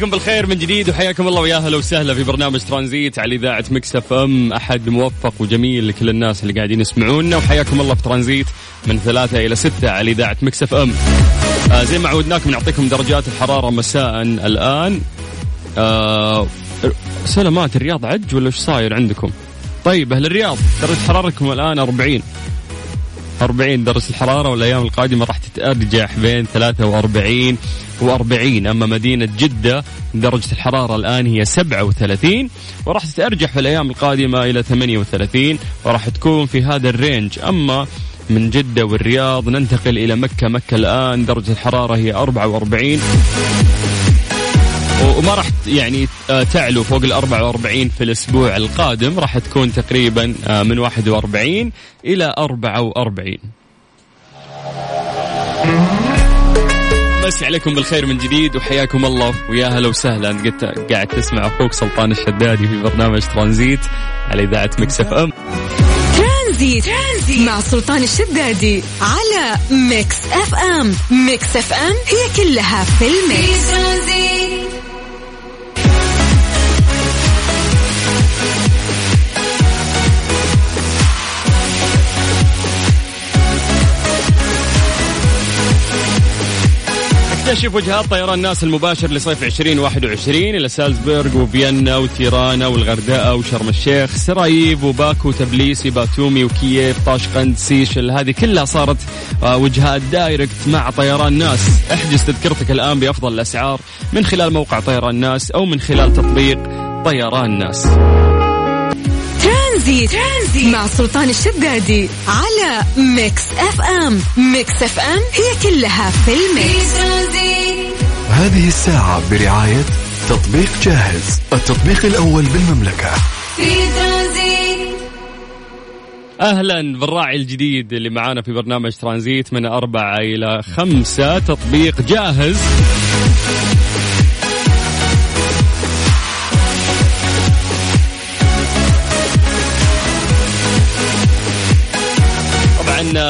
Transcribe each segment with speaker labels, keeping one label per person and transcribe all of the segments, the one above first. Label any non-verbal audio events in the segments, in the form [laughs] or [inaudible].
Speaker 1: عليكم بالخير من جديد وحياكم الله ويا أهلا وسهلا في برنامج ترانزيت على إذاعة مكس إف إم. أحد موفق وجميل لكل الناس اللي قاعدين يسمعونا. وحياكم الله في ترانزيت من ثلاثة إلى ستة على إذاعة مكس إف إم. آه زي ما عودناكم نعطيكم درجات الحرارة مساء الآن. آه سلامات الرياض عج ولا إيش صاير عندكم؟ طيب أهل الرياض درجة حرارتكم الآن 40 40 درجة الحرارة والأيام القادمة راح تتأرجح بين 43 و40 أما مدينة جدة درجة الحرارة الآن هي 37 وراح تتأرجح في الأيام القادمة إلى 38 وراح تكون في هذا الرينج. أما من جدة والرياض ننتقل إلى مكة. مكة الآن درجة الحرارة هي 44 وما راح يعني آه، تعلو فوق ال 44 في الأسبوع القادم. راح تكون تقريبا آه، من 41 إلى 44 مسي عليكم بالخير من جديد وحياكم الله. ويا هلا وسهلا. قد قاعد تسمع أخوك سلطان الشدادي في برنامج ترانزيت على إذاعة مكس إف إم.
Speaker 2: ترانزيت, ترانزيت مع سلطان الشدادي على ميكس إف إم. ميكس إف إم هي كلها في الميكس
Speaker 3: في
Speaker 1: اكتشف وجهات طيران ناس المباشر لصيف 2021 إلى سالزبورغ وفيينا وتيرانا والغردقة وشرم الشيخ سراييفو وباكو تبليسي باتومي وكييف طاشقند سيشل هذه كلها صارت آه، وجهات direct مع طيران ناس. احجز تذكرتك الآن بأفضل الأسعار من خلال موقع طيران ناس أو من خلال تطبيق طيران ناس.
Speaker 2: ترانزيت, ترانزيت. مع سلطان الشدادي على ميكس اف ام. ميكس اف ام هي كلها في الميكس.
Speaker 4: هذه الساعة برعاية تطبيق جاهز التطبيق الأول بالمملكة.
Speaker 3: في ترانزيت.
Speaker 1: أهلا بالراعي الجديد اللي معانا في برنامج ترانزيت من أربعة إلى خمسة تطبيق جاهز.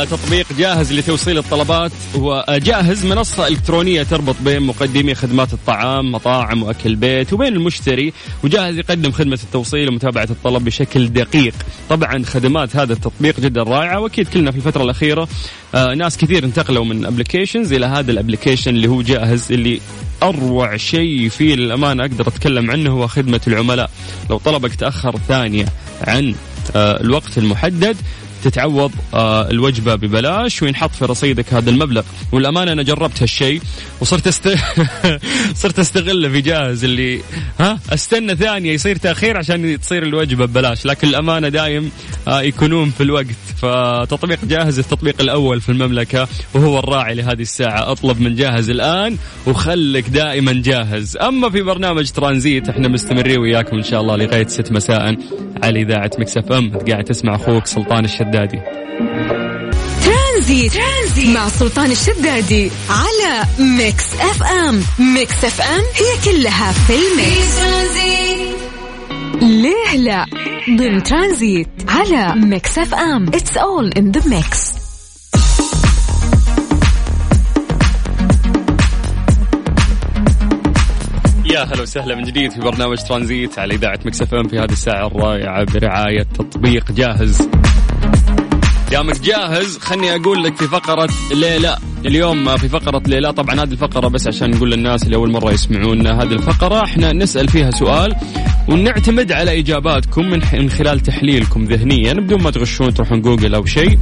Speaker 1: تطبيق جاهز لتوصيل الطلبات. وجاهز منصة إلكترونية تربط بين مقدمي خدمات الطعام مطاعم وأكل بيت وبين المشتري وجاهز يقدم خدمة التوصيل ومتابعة الطلب بشكل دقيق. طبعا خدمات هذا التطبيق جدا رائعة وأكيد كلنا في الفترة الأخيرة آه ناس كثير انتقلوا من applications إلى هذا ال application اللي هو جاهز اللي أروع شيء فيه للأمانة أقدر أتكلم عنه هو خدمة العملاء. لو طلبك تأخر ثانية عن آه الوقت المحدد تتعوض آه الوجبة ببلاش وينحط في رصيدك هذا المبلغ. والأمانة أنا جربت هالشيء وصرت است... [laughs] صرت استغله في جاهز اللي ها أستنى ثانية يصير تأخير عشان تصير الوجبة ببلاش. لكن الأمانة دايم آه يكونون في الوقت. فتطبيق جاهز التطبيق الأول في المملكة وهو الراعي لهذه الساعة. أطلب من جاهز الآن وخلك دائما جاهز. أما في برنامج ترانزيت إحنا مستمرين وياكم إن شاء الله لغاية 6 مساء على إذاعة ميكس اف ام. قاعد تسمع أخوك سلطان الشدادي.
Speaker 2: ترانزيت, ترانزيت. مع سلطان الشدادي على ميكس اف ام. ميكس اف ام هي كلها في الميكس. ليه لا؟ ضمن ترانزيت على ميكس اف ام. it's all in the mix
Speaker 1: يا هلا وسهلا من جديد في برنامج ترانزيت على إذاعة مكسف أم في هذه الساعة الرائعة برعاية تطبيق جاهز. دامك جاهز خلني أقول لك في فقرة ليلى. اليوم في فقرة ليلى طبعا هذه الفقرة بس عشان نقول للناس اللي أول مرة يسمعونا هذه الفقرة. إحنا نسأل فيها سؤال ونعتمد على إجاباتكم من خلال تحليلكم ذهنيا بدون ما تغشون تروحون جوجل أو شيء.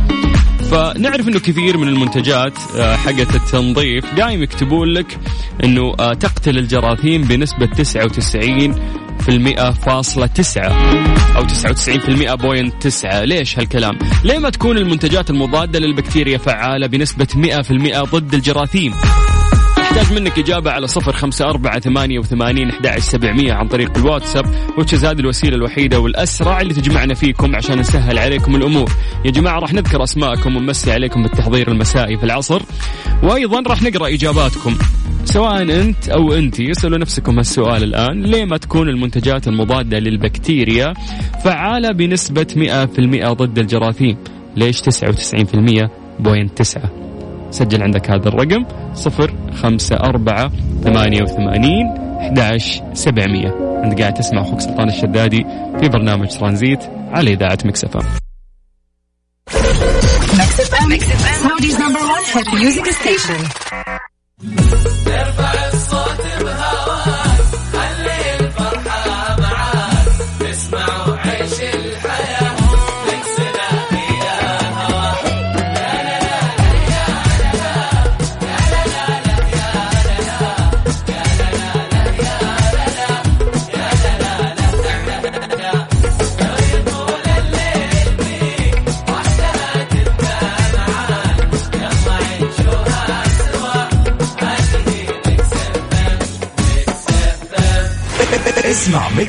Speaker 1: فنعرف إنه كثير من المنتجات آه، حقت التنظيف دائما يكتبون لك إنه آه، تقتل الجراثيم بنسبة 99% فاصلة تسعة أو 99% point تسعة. ليش هالكلام؟ ليه ما تكون المنتجات المضادة للبكتيريا فعالة بنسبة 100% ضد الجراثيم؟ نحتاج منك إجابة على صفر خمسة أربعة ثمانية وثمانين سبعمية عن طريق الواتساب which is هذه الوسيلة الوحيدة والأسرع اللي تجمعنا فيكم عشان نسهل عليكم الأمور. يا جماعة راح نذكر أسماءكم ونمسي عليكم بالتحضير المسائي في العصر وأيضا راح نقرأ إجاباتكم. سواء أنت أو أنت اسألوا نفسكم هالسؤال الآن. ليه ما تكون المنتجات المضادة للبكتيريا فعالة بنسبة 100% ضد الجراثيم؟ ليش 99% بوينت تسعة. سجل عندك هذا الرقم صفر خمسة أربعة ثمانية وثمانين أحداش سبعمية. أنت قاعد تسمع أخوك سلطان الشدادي في برنامج ترانزيت على إذاعة مكسفة
Speaker 2: Saudi's number one hit music station.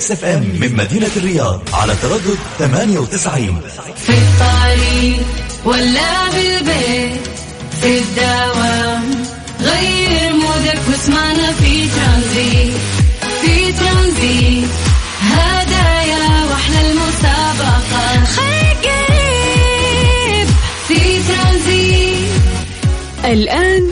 Speaker 5: ميكس اف ام من مدينة الرياض على تردد 98
Speaker 3: في الطريق ولا بالبيت في الدوام غير مودك واسمعنا في ترانزيت في ترانزيت. هدايا وأحلى المسابقة خليك قريب في ترانزيت.
Speaker 2: الآن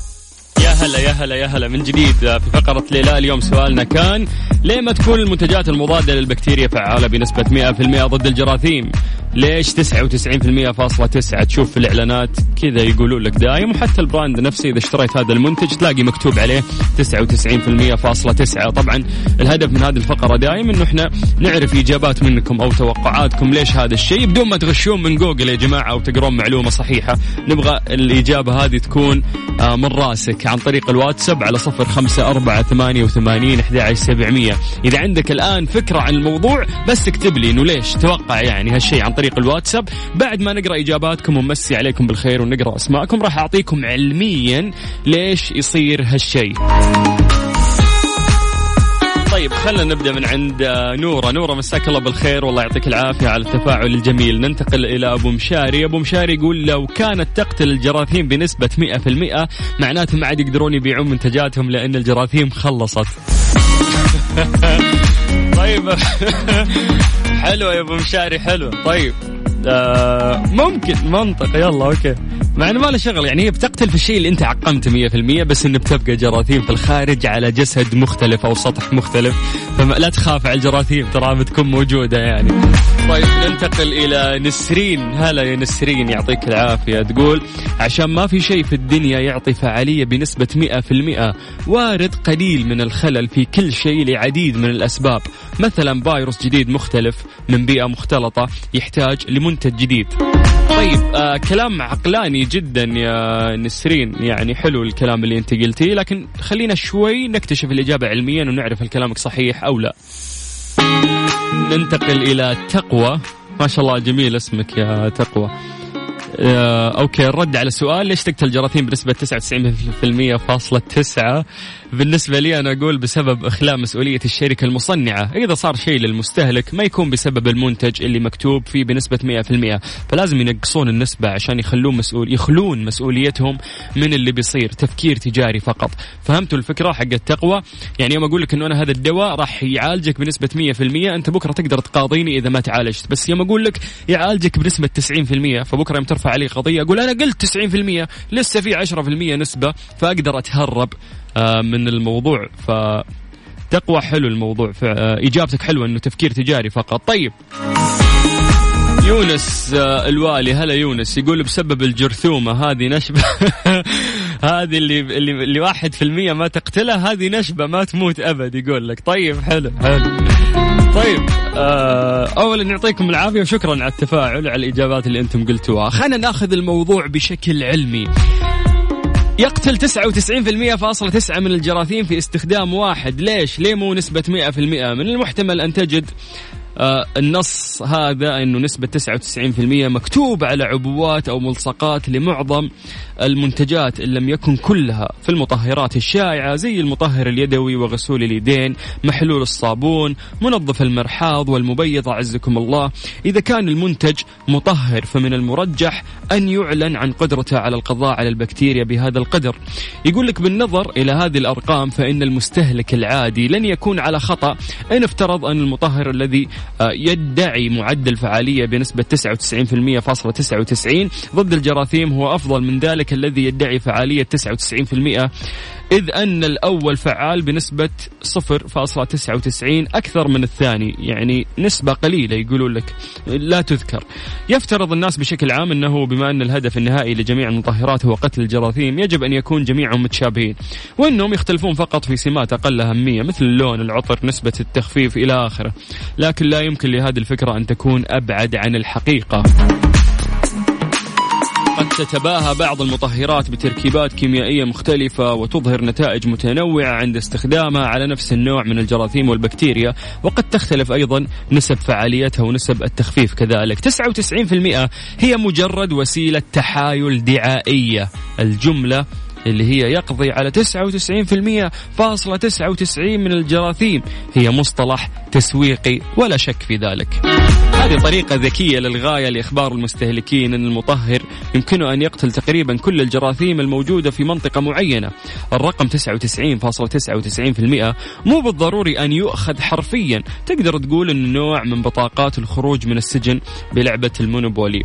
Speaker 1: يا هلا يا هلا يا هلا. من جديد في فقرة ليلى اليوم سؤالنا كان ليه ما تكون المنتجات المضادة للبكتيريا فعالة بنسبة 100% ضد الجراثيم؟ ليش 99% فاصلة تسعة؟ تشوف في الإعلانات كذا يقولوا لك دايم وحتى ال brand نفسه إذا اشتريت هذا المنتج تلاقي مكتوب عليه 99% فاصلة تسعة. طبعا الهدف من هذه الفقرة دايم إنه إحنا نعرف إجابات منكم أو توقعاتكم ليش هذا الشيء. بدون ما تغشون من جوجل يا جماعة أو تقرون معلومة صحيحة نبغى الإجابة هذه تكون آه، من راسك عن طريق الواتساب على صفر خمسة أربعة ثمانية وثمانين أحد سبعمية. إذا عندك الآن فكرة عن الموضوع بس اكتب لي إنه ليش توقع يعني هالشيء عن طريق الواتساب. بعد ما نقرأ إجاباتكم ونمسي عليكم بالخير ونقرأ أسماءكم راح أعطيكم علميا ليش يصير هالشيء طيب خلينا نبدأ من عند آه، نورة. نورة مساك الله بالخير. والله يعطيك العافية على التفاعل الجميل. ننتقل إلى أبو مشاري. أبو مشاري يقول لو كانت تقتل الجراثيم بنسبة 100% معناته ما عاد يقدرون يبيعون منتجاتهم لأن الجراثيم خلصت. [laughs] طيب. [laughs] حلو يا أبو مشاري حلو. طيب. آه ممكن منطق. يلا okay. مع إنه ما له شغل يعني هي بتقتل في الشيء اللي أنت عقمته 100% بس إنه بتبقى جراثيم في الخارج على جسد مختلف أو سطح مختلف. فلا تخاف على الجراثيم ترى بتكون موجودة يعني. طيب ننتقل إلى نسرين. هلا يا نسرين يعطيك العافية. تقول عشان ما في شيء في الدنيا يعطي فعالية بنسبة 100% وارد قليل من الخلل في كل شيء لعديد من الأسباب. مثلا فيروس جديد مختلف من بيئة مختلطة يحتاج لمنتج جديد. طيب آه كلام عقلاني جدا يا نسرين. يعني حلو الكلام اللي انت قلتيه لكن خلينا شوي نكتشف الإجابة علميا ونعرف هل كلامك صحيح أو لا. ننتقل إلى تقوى. ما شاء الله جميل اسمك يا تقوى. آه، أوكي الرد على السؤال ليش تقتل الجراثيم بنسبة 99% فاصلة تسعة؟ بالنسبة لي أنا أقول بسبب إخلاء مسؤولية الشركة المصنعة إذا صار شيء للمستهلك ما يكون بسبب المنتج اللي مكتوب فيه بنسبة 100% فلازم ينقصون النسبة عشان يخلون مسؤول يخلون مسؤوليتهم من اللي بيصير تفكير تجاري فقط. فهمتوا الفكرة حق التقوى؟ يعني يوم أقول لك إنه أنا هذا الدواء راح يعالجك بنسبة 100% أنت بكرة تقدر تقاضيني إذا ما تعالجت. بس يوم أقول لك يعالجك بنسبة 90% فبكرة يوم ترفع علي قضية أقول أنا قلت 90% لسه في 10% نسبة فأقدر أتهرب. من الموضوع. ف تقوى حلو الموضوع. آه، إجابتك حلوة إنه تفكير تجاري فقط. طيب. يونس آه، الوالي. هلا يونس. يقول بسبب الجرثومة هذه نشبة. [laughs] هذه اللي اللي واحد في المية ما تقتلها هذه نشبة ما تموت أبد يقول لك. طيب حلو حلو. طيب آه، اولا يعطيكم العافية وشكرا على التفاعل على الإجابات اللي أنتم قلتوها. خلينا ناخذ الموضوع بشكل علمي. يقتل 99% فاصلة تسعة من الجراثيم في استخدام واحد. ليش؟ ليه مو نسبة 100% من المحتمل أن تجد آه النص هذا إنه نسبة 99% مكتوب على عبوات أو ملصقات لمعظم المنتجات إن لم يكن كلها في المطهرات الشائعة زي المطهر اليدوي وغسول اليدين، محلول الصابون، منظف المرحاض والمبيض أعزكم الله، إذا كان المنتج مطهر فمن المرجح أن يعلن عن قدرته على القضاء على البكتيريا بهذا القدر. يقول لك بالنظر إلى هذه الأرقام فإن المستهلك العادي لن يكون على خطأ إن افترض أن المطهر الذي آه، يدعي معدل فعالية بنسبة 99.99 ضد الجراثيم هو أفضل من ذلك الذي يدعي فعالية 99% إذ أن الأول فعال بنسبة 0.99 أكثر من الثاني يعني نسبة قليلة يقولون لك لا تذكر. يفترض الناس بشكل عام أنه بما أن الهدف النهائي لجميع المطهرات هو قتل الجراثيم يجب أن يكون جميعهم متشابهين وأنهم يختلفون فقط في سمات أقل أهمية مثل اللون العطر نسبة التخفيف إلى آخره. لكن لا يمكن لهذه الفكرة أن تكون أبعد عن الحقيقة. تتباهى بعض المطهرات بتركيبات كيميائية مختلفة وتظهر نتائج متنوعة عند استخدامها على نفس النوع من الجراثيم والبكتيريا وقد تختلف أيضا نسب فعاليتها ونسب التخفيف كذلك. 99% هي مجرد وسيلة تحايل دعائية. الجملة اللي هي يقضي على 99% فاصلة 99 من الجراثيم. هي مصطلح تسويقي ولا شك في ذلك. هذه طريقة ذكية للغاية لإخبار المستهلكين أن المطهر يمكنه أن يقتل تقريبا كل الجراثيم الموجودة في منطقة معينة. الرقم 99.99% مو بالضروري أن يؤخذ حرفيا. تقدر تقول أنه نوع من بطاقات الخروج من السجن بلعبة المونوبولي.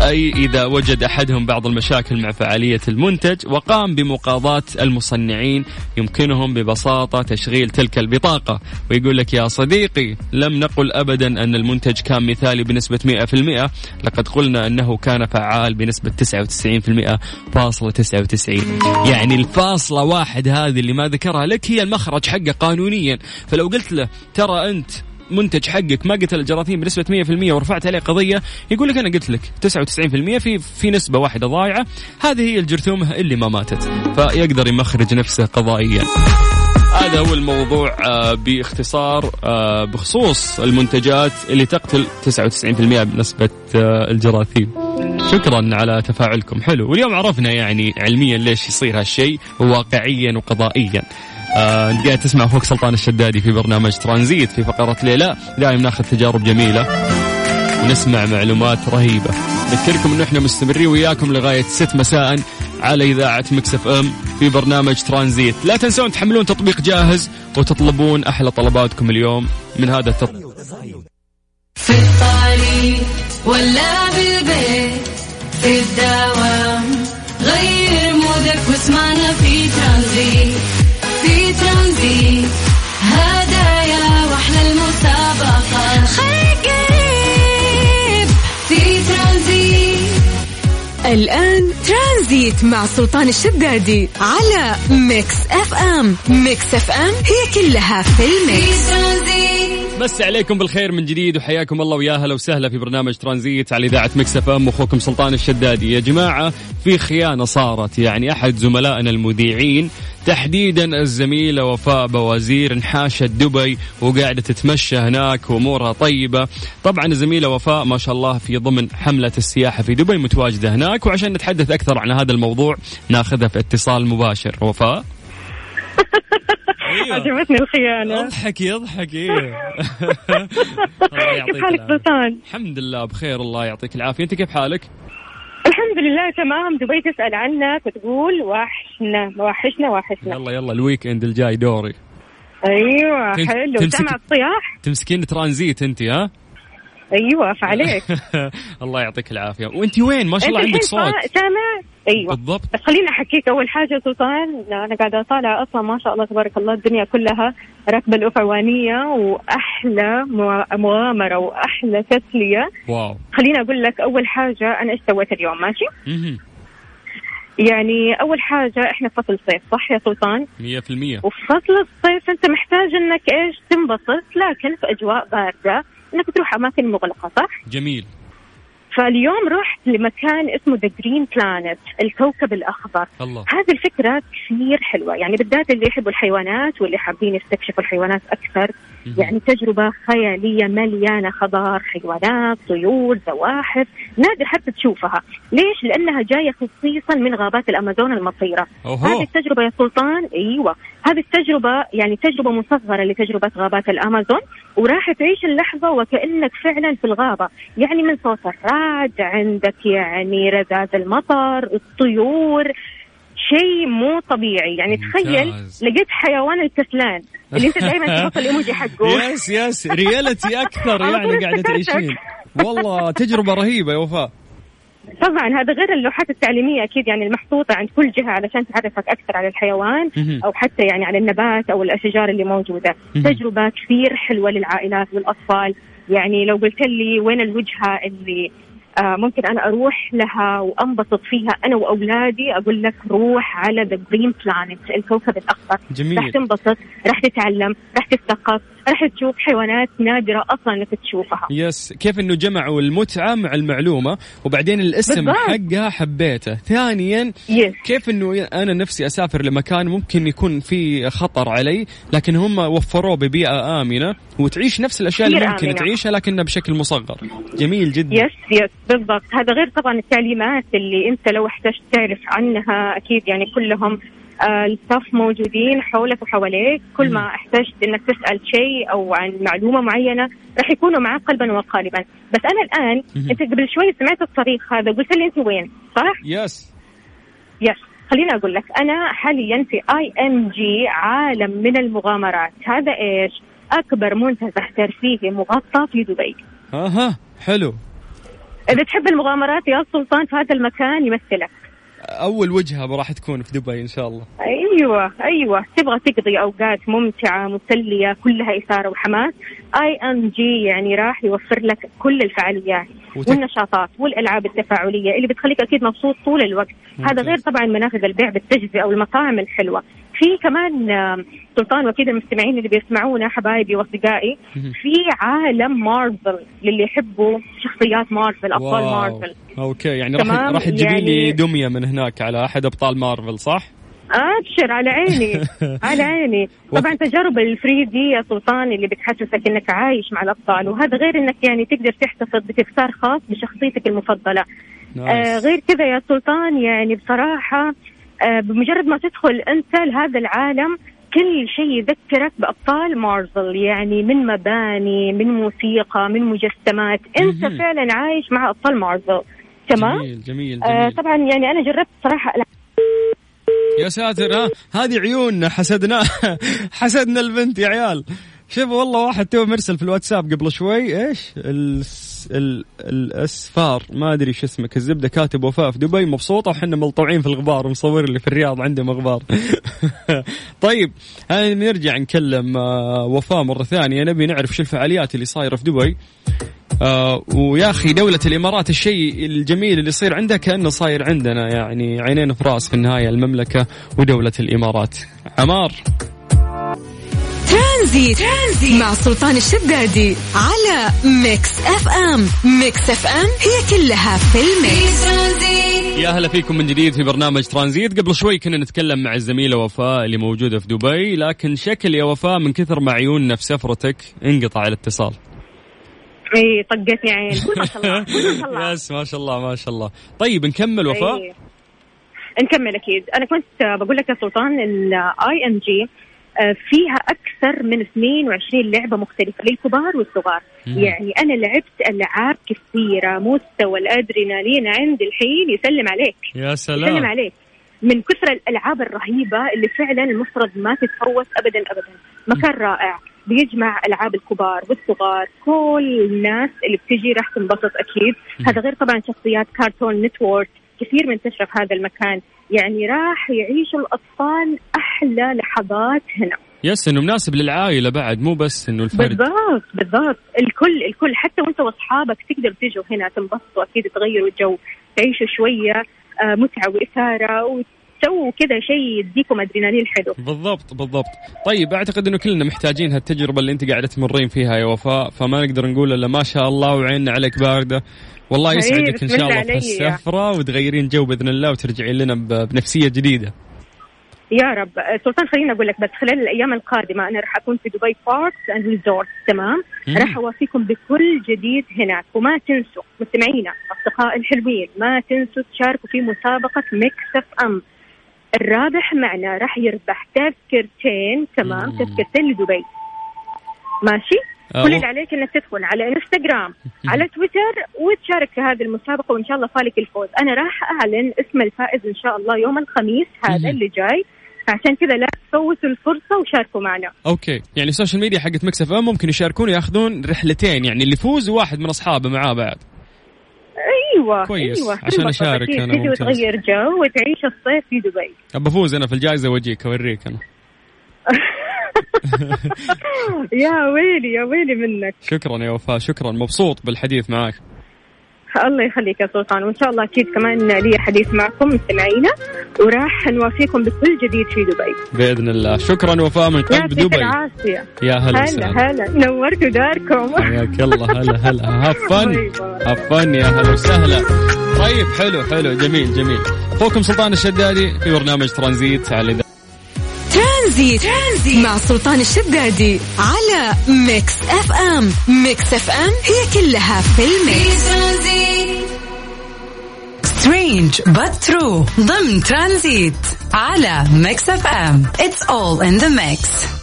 Speaker 1: أي إذا وجد أحدهم بعض المشاكل مع فعالية المنتج وقام بمقاضاة المصنعين يمكنهم ببساطة تشغيل تلك البطاقة. ويقول لك يا صديقي لم نقل أبدا أن المنتج كان مثالي بنسبة 100% لقد قلنا أنه كان فعال بنسبة 99% فاصلة 99 يعني الفاصلة واحد هذه اللي ما ذكرها لك هي المخرج حقه قانونيا. فلو قلت له ترى أنت منتج حقك ما قتل الجراثيم بنسبة 100% ورفعت عليه قضية يقول لك أنا قلت لك 99% في في نسبة واحدة ضايعة. هذه هي الجرثومة اللي ما ماتت فيقدر يمخرج نفسه قضائيا. هذا هو الموضوع آه، باختصار آه، بخصوص المنتجات اللي تقتل 99% بنسبة آه، الجراثيم. شكرا على تفاعلكم. حلو. واليوم عرفنا يعني علميا ليش يصير هالشيء وواقعيا وقضائيا. آه قاعد تسمع فوق سلطان الشدادي في برنامج ترانزيت في فقرة ليلى. دائما ناخذ تجارب جميلة ونسمع معلومات رهيبة. نذكركم إنه إحنا مستمرين وياكم لغاية 6 مساء على إذاعة مكسف أم في برنامج ترانزيت. لا تنسون تحملون تطبيق جاهز وتطلبون أحلى طلباتكم اليوم من هذا التطبيق.
Speaker 3: في الطريق ولا بالبيت في الدوام غير مودك واسمعنا في ترانزيت.
Speaker 2: الآن ترانزيت مع سلطان الشدادي على ميكس أف أم. ميكس أف أم هي كلها في
Speaker 3: في
Speaker 2: الميكس
Speaker 3: ترانزيت.
Speaker 1: نمسي عليكم بالخير من جديد وحياكم الله ويا هلا وسهلا في برنامج ترانزيت على إذاعة ميكس أف أم. أخوكم سلطان الشدادي. يا جماعة في خيانة صارت. يعني أحد زملائنا المذيعين تحديدا الزميلة وفاء بوازير انحاشت دبي وقاعدة تتمشى هناك وأمورها طيبة. طبعا الزميلة وفاء ما شاء الله في ضمن حملة السياحة في دبي متواجدة هناك. وعشان نتحدث أكثر عن هذا الموضوع ناخذها في اتصال مباشر. وفاء؟ [laughs] أيوة.
Speaker 6: عجبتني الخيانة.
Speaker 1: اضحكي اضحكي
Speaker 6: كيف حالك. سلطان؟
Speaker 1: الحمد لله بخير الله يعطيك العافية. أنت كيف حالك؟
Speaker 6: الحمد لله تمام. دبي تسأل عنك وتقول وحشنا وحشنا وحشنا.
Speaker 1: يلا يلا ال weekend الجاي دوري. أيوه
Speaker 6: حلو.
Speaker 1: تمسك-
Speaker 6: الصياح
Speaker 1: تمسكين ترانزيت أنت ها؟
Speaker 6: أيوه فعليك. [laughs]
Speaker 1: الله يعطيك العافية. وأنت وين؟ ما شاء الله عندك صوت.
Speaker 6: سا- سامع أيوه.
Speaker 1: بالضبط.
Speaker 6: بس خليني أحكيك أول حاجة سلطان. أنا قاعدة اطالع أصلا ما شاء الله تبارك الله الدنيا كلها راكبه الافعوانيه وأحلى مغامرة وأحلى تسلية.
Speaker 1: واو.
Speaker 6: خليني أقول لك أول حاجة أنا إيش سويت اليوم ماشي. يعني أول حاجة إحنا في فصل صيف صح يا سلطان؟
Speaker 1: 100%
Speaker 6: وفي فصل الصيف أنت محتاج إنك إيش تنبسط لكن في أجواء باردة. إنك تروح أماكن مغلقة صح؟
Speaker 1: جميل.
Speaker 6: فاليوم رحت لمكان اسمه ذا جرين بلانت الكوكب الأخضر.
Speaker 1: الله.
Speaker 6: هذه الفكرة كثير حلوة يعني بالذات اللي يحبوا الحيوانات واللي حابين يستكشفوا الحيوانات أكثر.
Speaker 1: مهم.
Speaker 6: يعني تجربة خيالية مليانة خضار حيوانات طيور زواحف. نادر حتى تشوفها. ليش؟ لأنها جاية خصيصا من غابات الأمازون المطيرة.
Speaker 1: أوهو.
Speaker 6: هذه التجربة يا سلطان أيوه. هذه التجربة يعني تجربة مصغرة لتجربة غابات الأمازون وراح تعيش اللحظة وكأنك فعلا في الغابة. يعني من صوت الرعد عندك يعني رذاذ المطر الطيور. شيء مو طبيعي. يعني تخيل
Speaker 1: ممتاز.
Speaker 6: لقيت حيوان الكسلان. اللي انت دائما تحط الايموجي حقه. [laughs]
Speaker 1: يس يس. ريالتي
Speaker 6: أكثر [laughs]
Speaker 1: يعني
Speaker 6: قاعدة.
Speaker 1: تعيشين. والله تجربة رهيبة يا وفاء.
Speaker 6: طبعا هذا غير اللوحات التعليمية أكيد يعني المحطوطة عند كل جهة علشان تعرفك أكثر على الحيوان. أو حتى يعني على النبات أو الأشجار اللي
Speaker 1: موجودة.
Speaker 6: تجربة كثير حلوة للعائلات والأطفال يعني لو قلت لي وين الوجهة اللي آه ممكن أنا أروح لها وأنبسط فيها أنا وأولادي أقول لك روح على ذا جرين بلانت الكوكب الأخضر
Speaker 1: جميل.
Speaker 6: راح تنبسط راح تتعلم راح تثقف راح تشوف حيوانات نادرة أصلا إنك تشوفها.
Speaker 1: yes كيف إنه جمعوا المتعة مع المعلومة وبعدين الاسم
Speaker 6: بالضبط.
Speaker 1: حقها حبيته. ثانيا
Speaker 6: yes
Speaker 1: كيف إنه أنا نفسي أسافر لمكان ممكن يكون في خطر علي لكن هم وفروه ببيئة آمنة وتعيش نفس الأشياء اللي ممكن
Speaker 6: آمنة.
Speaker 1: تعيشها لكنها بشكل مصغر. جميل جدا.
Speaker 6: يس يس بالضبط. هذا غير طبعا التعليمات اللي أنت لو احتجت تعرف عنها أكيد يعني كلهم ال staff موجودين حولك وحواليك. كل ما احتجت إنك تسأل شيء أو عن معلومة معينة راح يكونوا معك قلبا وقالبا. بس أنا
Speaker 1: الآن.
Speaker 6: أنت قبل شوي سمعت الطريق هذا قلت لي أنت وين صح؟
Speaker 1: yes
Speaker 6: yes خليني أقول لك أنا حاليا في IMG عالم من المغامرات. هذا إيش؟ أكبر منتزه ترفيهي مغطى في دبي.
Speaker 1: أها حلو.
Speaker 6: إذا تحب المغامرات يا سلطان في هذا المكان يمثلك.
Speaker 1: أول وجهة راح تكون في دبي إن شاء الله.
Speaker 6: أيوه أيوه. تبغى تقضي أوقات ممتعة مسلية كلها إثارة وحماس. IMG يعني راح يوفر لك كل الفعاليات
Speaker 1: وت-
Speaker 6: والنشاطات والألعاب التفاعلية اللي بتخليك أكيد مبسوط طول الوقت.
Speaker 1: ممتاز.
Speaker 6: هذا غير طبعا منافذ البيع بالتجزئة والمطاعم الحلوة. في كمان سلطان واكيد المستمعين اللي بيسمعونا حبايبي
Speaker 1: وأصدقائي.
Speaker 6: في عالم مارفل للي يحبوا شخصيات مارفل أبطال
Speaker 1: wow.
Speaker 6: Marvel
Speaker 1: okay يعني راح راح تجيبي لي
Speaker 6: يعني-
Speaker 1: دمية من هناك على أحد أبطال مارفل صح؟
Speaker 6: أبشر على عيني [laughs] على عيني طبعا تجارب ال 3D يا سلطان اللي بتحسسك إنك عايش مع الأبطال وهذا غير إنك يعني تقدر تحتفظ بتذكار خاص بشخصيتك المفضلة آه. غير كذا يا سلطان يعني بصراحة بمجرد ما تدخل انت لهذا العالم كل شيء يذكرك بأبطال مارفل يعني من مباني من موسيقى من مجسمات.
Speaker 1: أنت.
Speaker 6: فعلا عايش مع أبطال مارفل. تمام؟
Speaker 1: جميل جميل
Speaker 6: آه
Speaker 1: جميل.
Speaker 6: طبعا يعني أنا جربت صراحة
Speaker 1: يا ساتر ها؟ هذه عيوننا حسدنا [laughs] حسدنا البنت يا عيال. شوف والله واحد تو مرسل في الواتساب قبل شوي إيش؟ ال ال الأسفار ما أدري شو اسمك الزبده كاتب وفاء في دبي مبسوطة وحنا ملطوعين في الغبار ومصور لي في الرياض عندهم غبار. [laughs] طيب نرجع نكلم آه، وفاء مرة ثانية نبي نعرف شو الفعاليات اللي صايرة في دبي. آه ويا أخي دولة الإمارات الشيء الجميل اللي يصير عندها كأنه صاير عندنا يعني عينين في رأس في النهاية المملكة ودولة الإمارات. عمار.
Speaker 2: ترانزيت. ترانزيت مع سلطان الشدادي على Mix FM. Mix FM هي كلها في ال mix.
Speaker 1: يا هلا فيكم من جديد في برنامج ترانزيت. قبل شوي كنا نتكلم مع الزميلة وفاء اللي موجودة في دبي لكن شكل يا وفاء من كثر ما عيوننا في سفرتك انقطع الاتصال.
Speaker 6: إي طقتني عين. ما شاء الله. قول ما شاء الله.
Speaker 1: yes [laughs] ما شاء الله ما شاء الله. طيب نكمل وفاء.
Speaker 6: نكمل أكيد. أنا كنت بقول لك يا سلطان ال IMG فيها أكثر من 22 لعبة مختلفة للكبار والصغار.
Speaker 1: مم.
Speaker 6: يعني أنا لعبت ألعاب كثيرة مستوى الأدرينالين عندي الحين يسلم عليك.
Speaker 1: يا
Speaker 6: يسلم
Speaker 1: سلام
Speaker 6: عليك. من كثر الألعاب الرهيبة اللي فعلا المفترض ما تتفوت ابدا ابدا. مكان رائع. بيجمع ألعاب الكبار والصغار. كل الناس اللي بتجي راح تنبسط أكيد. هذا غير طبعا شخصيات كارتون نتورك كثير منتشرة في هذا المكان. يعني راح يعيشوا الأطفال أحلى لحظات هنا.
Speaker 1: يس إنه مناسب للعائلة بعد مو بس إنه الفرد.
Speaker 6: بالضبط بالضبط. الكل الكل حتى وأنت وأصحابك تقدر تجوا هنا تنبسطوا أكيد تغيروا الجو تعيشوا شوية آه، متعة وإثارة تسووا كذا شيء يديكم أدرينالين حلو.
Speaker 1: بالضبط بالضبط. طيب أعتقد إنه كلنا محتاجين هالتجربة اللي أنت قاعدة تمرين فيها يا وفاء فما نقدر نقول إلا ما شاء الله وعيننا عليك باردة. والله يسعدك
Speaker 6: إن
Speaker 1: شاء
Speaker 6: الله
Speaker 1: في. السفره وتغيرين جو بإذن الله وترجعين لنا بنفسية جديدة.
Speaker 6: يا رب. آه، سلطان خليني أقول لك بس خلال الأيام القادمة أنا راح أكون في Dubai Parks and Resort تمام. راح أوافيكم بكل جديد هناك. وما تنسوا مستمعينا أصدقاء الحلوين ما تنسوا تشاركوا في مسابقة Mix FM. الرابح معنا راح يربح تذكرتين تمام؟
Speaker 1: مم.
Speaker 6: تذكرتين لدبي. ماشي؟
Speaker 1: آه،
Speaker 6: كل اللي عليك إنك تدخل على إنستغرام على تويتر وتشارك في هذه المسابقة وإن شاء الله فالك الفوز. أنا راح أعلن اسم الفائز إن شاء الله يوم الخميس هذا. اللي جاي. عشان كذا لا تفوتوا الفرصة وشاركوا معنا.
Speaker 1: okay. يعني ال social media حقت Mix FM ممكن يشاركون ياخذون رحلتين يعني اللي يفوز وواحد من أصحابه معاه بعد.
Speaker 6: أيوه
Speaker 1: كويس،
Speaker 6: أيوه
Speaker 1: عشان
Speaker 6: تجي
Speaker 1: ممتاز.
Speaker 6: وتغير جو وتعيش الصيف في دبي. [laughs]
Speaker 1: ابى افوز أنا في الجائزة واجيك أوريك أنا.
Speaker 6: يا ويلي يا ويلي منك. [laughs]
Speaker 1: شكرا يا وفاء شكرا. مبسوط بالحديث معك.
Speaker 6: الله يخليك يا سلطان. وإن شاء الله أكيد كمان لي حديث معكم مستمعينا. وراح نوافيكم بكل جديد في دبي.
Speaker 1: بإذن الله. شكرا وفاء من قلب دبي.
Speaker 6: العافية.
Speaker 1: يا هلا
Speaker 6: هلا هلا. نورتوا داركم
Speaker 1: حياك الله. هلا هلا. [laughs] have fun
Speaker 6: bye bye.
Speaker 1: have fun يا هلا وسهلا. طيب حلو حلو. جميل جميل. أخوكم سلطان الشدادي في برنامج ترانزيت على
Speaker 2: ترانزيت. ترانزيت مع سلطان الشدادي على Mix FM. Mix FM هي كلها في
Speaker 3: ال
Speaker 7: mix. strange true. ضمن ترانزيت على Mix FM. It's all in the mix.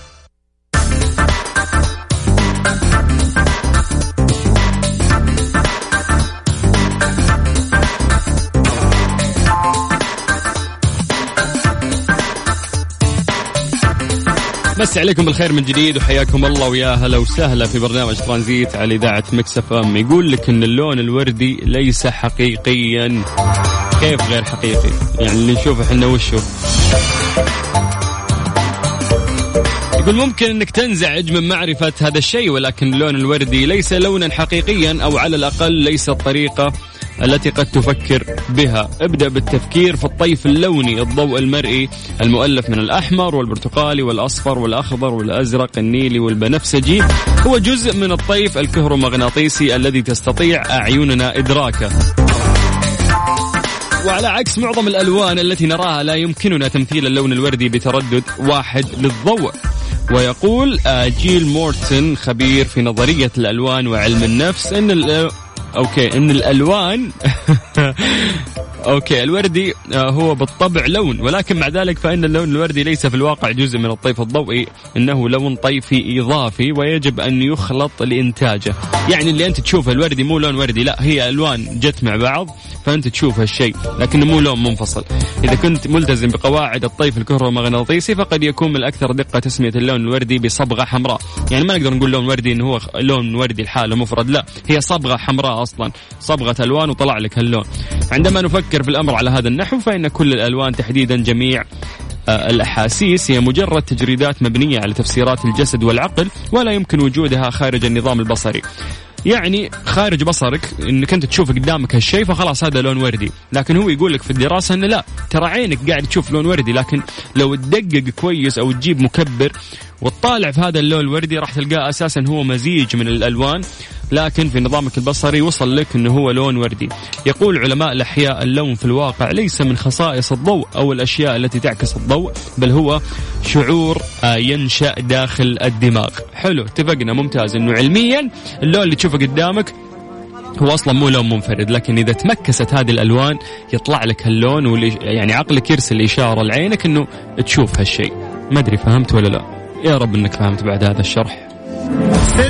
Speaker 1: مسا عليكم بالخير من جديد وحياكم الله ويا هلا وسهلا في برنامج ترانزيت على إذاعة Mix FM. يقول لك إن اللون الوردي ليس حقيقيا. كيف غير حقيقي؟ يعني اللي نشوفه إحنا وشو؟ يقول ممكن إنك تنزعج من معرفة هذا الشيء ولكن اللون الوردي ليس لونا حقيقيا أو على الأقل ليس الطريقة التي قد تفكر بها. ابدأ بالتفكير في الطيف اللوني الضوء المرئي المؤلف من الأحمر والبرتقالي والأصفر والأخضر والأزرق النيلي والبنفسجي. هو جزء من الطيف الكهرومغناطيسي الذي تستطيع أعيننا إدراكه. وعلى عكس معظم الألوان التي نراها لا يمكننا تمثيل اللون الوردي بتردد واحد للضوء. ويقول جيل مورتن خبير في نظرية الألوان وعلم النفس أن ال- okay أن الألوان. [laughs] أوكي الوردي آه، هو بالطبع لون ولكن مع ذلك فإن اللون الوردي ليس في الواقع جزء من الطيف الضوئي إنه لون طيفي إضافي ويجب أن يخلط لإنتاجه. يعني اللي أنت تشوفه الوردي مو لون وردي لا هي ألوان جت مع بعض فأنت تشوف هالشيء لكنه مو لون منفصل. إذا كنت ملتزم بقواعد الطيف الكهرومغناطيسي فقد يكون من الأكثر دقة تسمية اللون الوردي بصبغة حمراء. يعني ما نقدر نقول لون وردي إنه هو لون وردي لحاله مفرد لا هي صبغة حمراء أصلا صبغة ألوان وطلع لك هاللون. عندما نفكر في الأمر على هذا النحو فإن كل الألوان تحديدا جميع آه، الأحاسيس. هي مجرد تجريدات مبنية على تفسيرات الجسد والعقل ولا يمكن وجودها خارج النظام البصري. يعني خارج بصرك انك انت تشوف قدامك هالشيء فخلاص هذا لون وردي. لكن هو يقول لك في الدراسة إنه لا ترى عينك قاعد تشوف لون وردي لكن لو تدقق كويس أو تجيب مكبر وتطالع في هذا اللون الوردي راح تلقاه أساسا هو مزيج من الألوان. لكن في نظامك البصري وصل لك إنه هو لون وردي. يقول علماء الأحياء اللون في الواقع ليس من خصائص الضوء أو الأشياء التي تعكس الضوء بل هو شعور آه، ينشأ داخل الدماغ. حلو اتفقنا ممتاز. إنه علميا اللون اللي تشوفه قدامك هو أصلا مو لون منفرد لكن إذا تمكست هذه الألوان يطلع لك هاللون يعني عقلك يرسل إشارة لعينك إنه تشوف هالشيء. ما أدري فهمت ولا لا؟ يا رب إنك فهمت بعد هذا الشرح.
Speaker 5: في